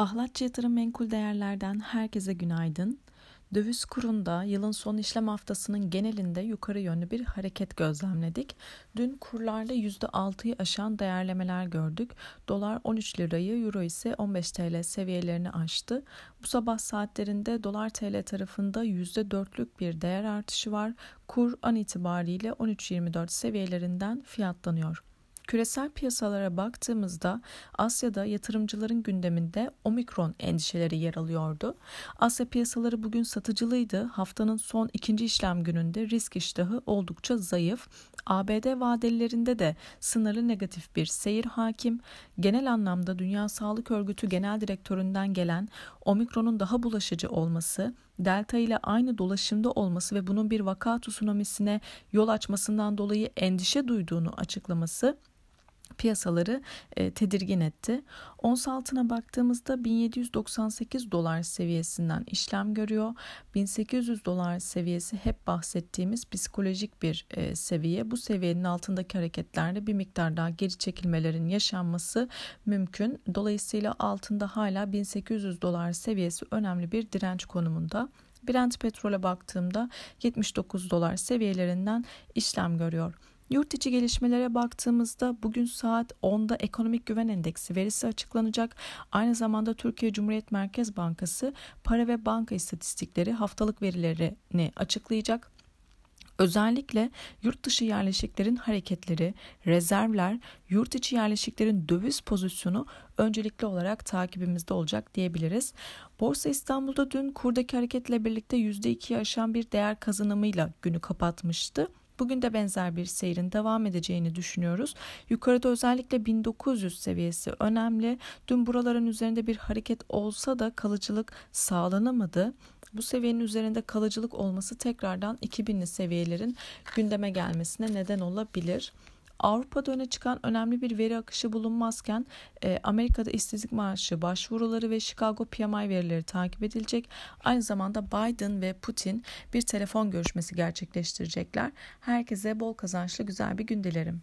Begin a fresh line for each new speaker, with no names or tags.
Ahlatçı Yatırım Menkul Değerler'den herkese günaydın. Döviz kurunda yılın son işlem haftasının genelinde yukarı yönlü bir hareket gözlemledik. Dün kurlarda %6'yı aşan değerlemeler gördük. Dolar 13 lirayı, euro ise 15 TL seviyelerini aştı. Bu sabah saatlerinde dolar TL tarafında %4'lük bir değer artışı var. Kur an itibariyle 13.24 seviyelerinden fiyatlanıyor. Küresel piyasalara baktığımızda Asya'da yatırımcıların gündeminde omikron endişeleri yer alıyordu. Asya piyasaları bugün satıcılıydı. Haftanın son ikinci işlem gününde risk iştahı oldukça zayıf. ABD vadelilerinde de sınırlı negatif bir seyir hakim. Genel anlamda Dünya Sağlık Örgütü Genel Direktöründen gelen omikronun daha bulaşıcı olması, delta ile aynı dolaşımda olması ve bunun bir vaka tsunamisine yol açmasından dolayı endişe duyduğunu açıklaması piyasaları e, tedirgin etti. Ons altına baktığımızda 1798 dolar seviyesinden işlem görüyor. 1800 dolar seviyesi hep bahsettiğimiz psikolojik bir e, seviye. Bu seviyenin altındaki hareketlerde bir miktar daha geri çekilmelerin yaşanması mümkün. Dolayısıyla altında hala 1800 dolar seviyesi önemli bir direnç konumunda. Brent petrole baktığımda 79 dolar seviyelerinden işlem görüyor. Yurt içi gelişmelere baktığımızda bugün saat 10'da ekonomik güven endeksi verisi açıklanacak. Aynı zamanda Türkiye Cumhuriyet Merkez Bankası para ve banka istatistikleri haftalık verilerini açıklayacak. Özellikle yurt dışı yerleşiklerin hareketleri, rezervler, yurt içi yerleşiklerin döviz pozisyonu öncelikli olarak takibimizde olacak diyebiliriz. Borsa İstanbul'da dün kurdaki hareketle birlikte %2'yi aşan bir değer kazanımıyla günü kapatmıştı. Bugün de benzer bir seyrin devam edeceğini düşünüyoruz. Yukarıda özellikle 1900 seviyesi önemli. Dün buraların üzerinde bir hareket olsa da kalıcılık sağlanamadı. Bu seviyenin üzerinde kalıcılık olması tekrardan 2000'li seviyelerin gündeme gelmesine neden olabilir. Avrupa'da öne çıkan önemli bir veri akışı bulunmazken e, Amerika'da işsizlik maaşı başvuruları ve Chicago PMI verileri takip edilecek. Aynı zamanda Biden ve Putin bir telefon görüşmesi gerçekleştirecekler. Herkese bol kazançlı güzel bir gün dilerim.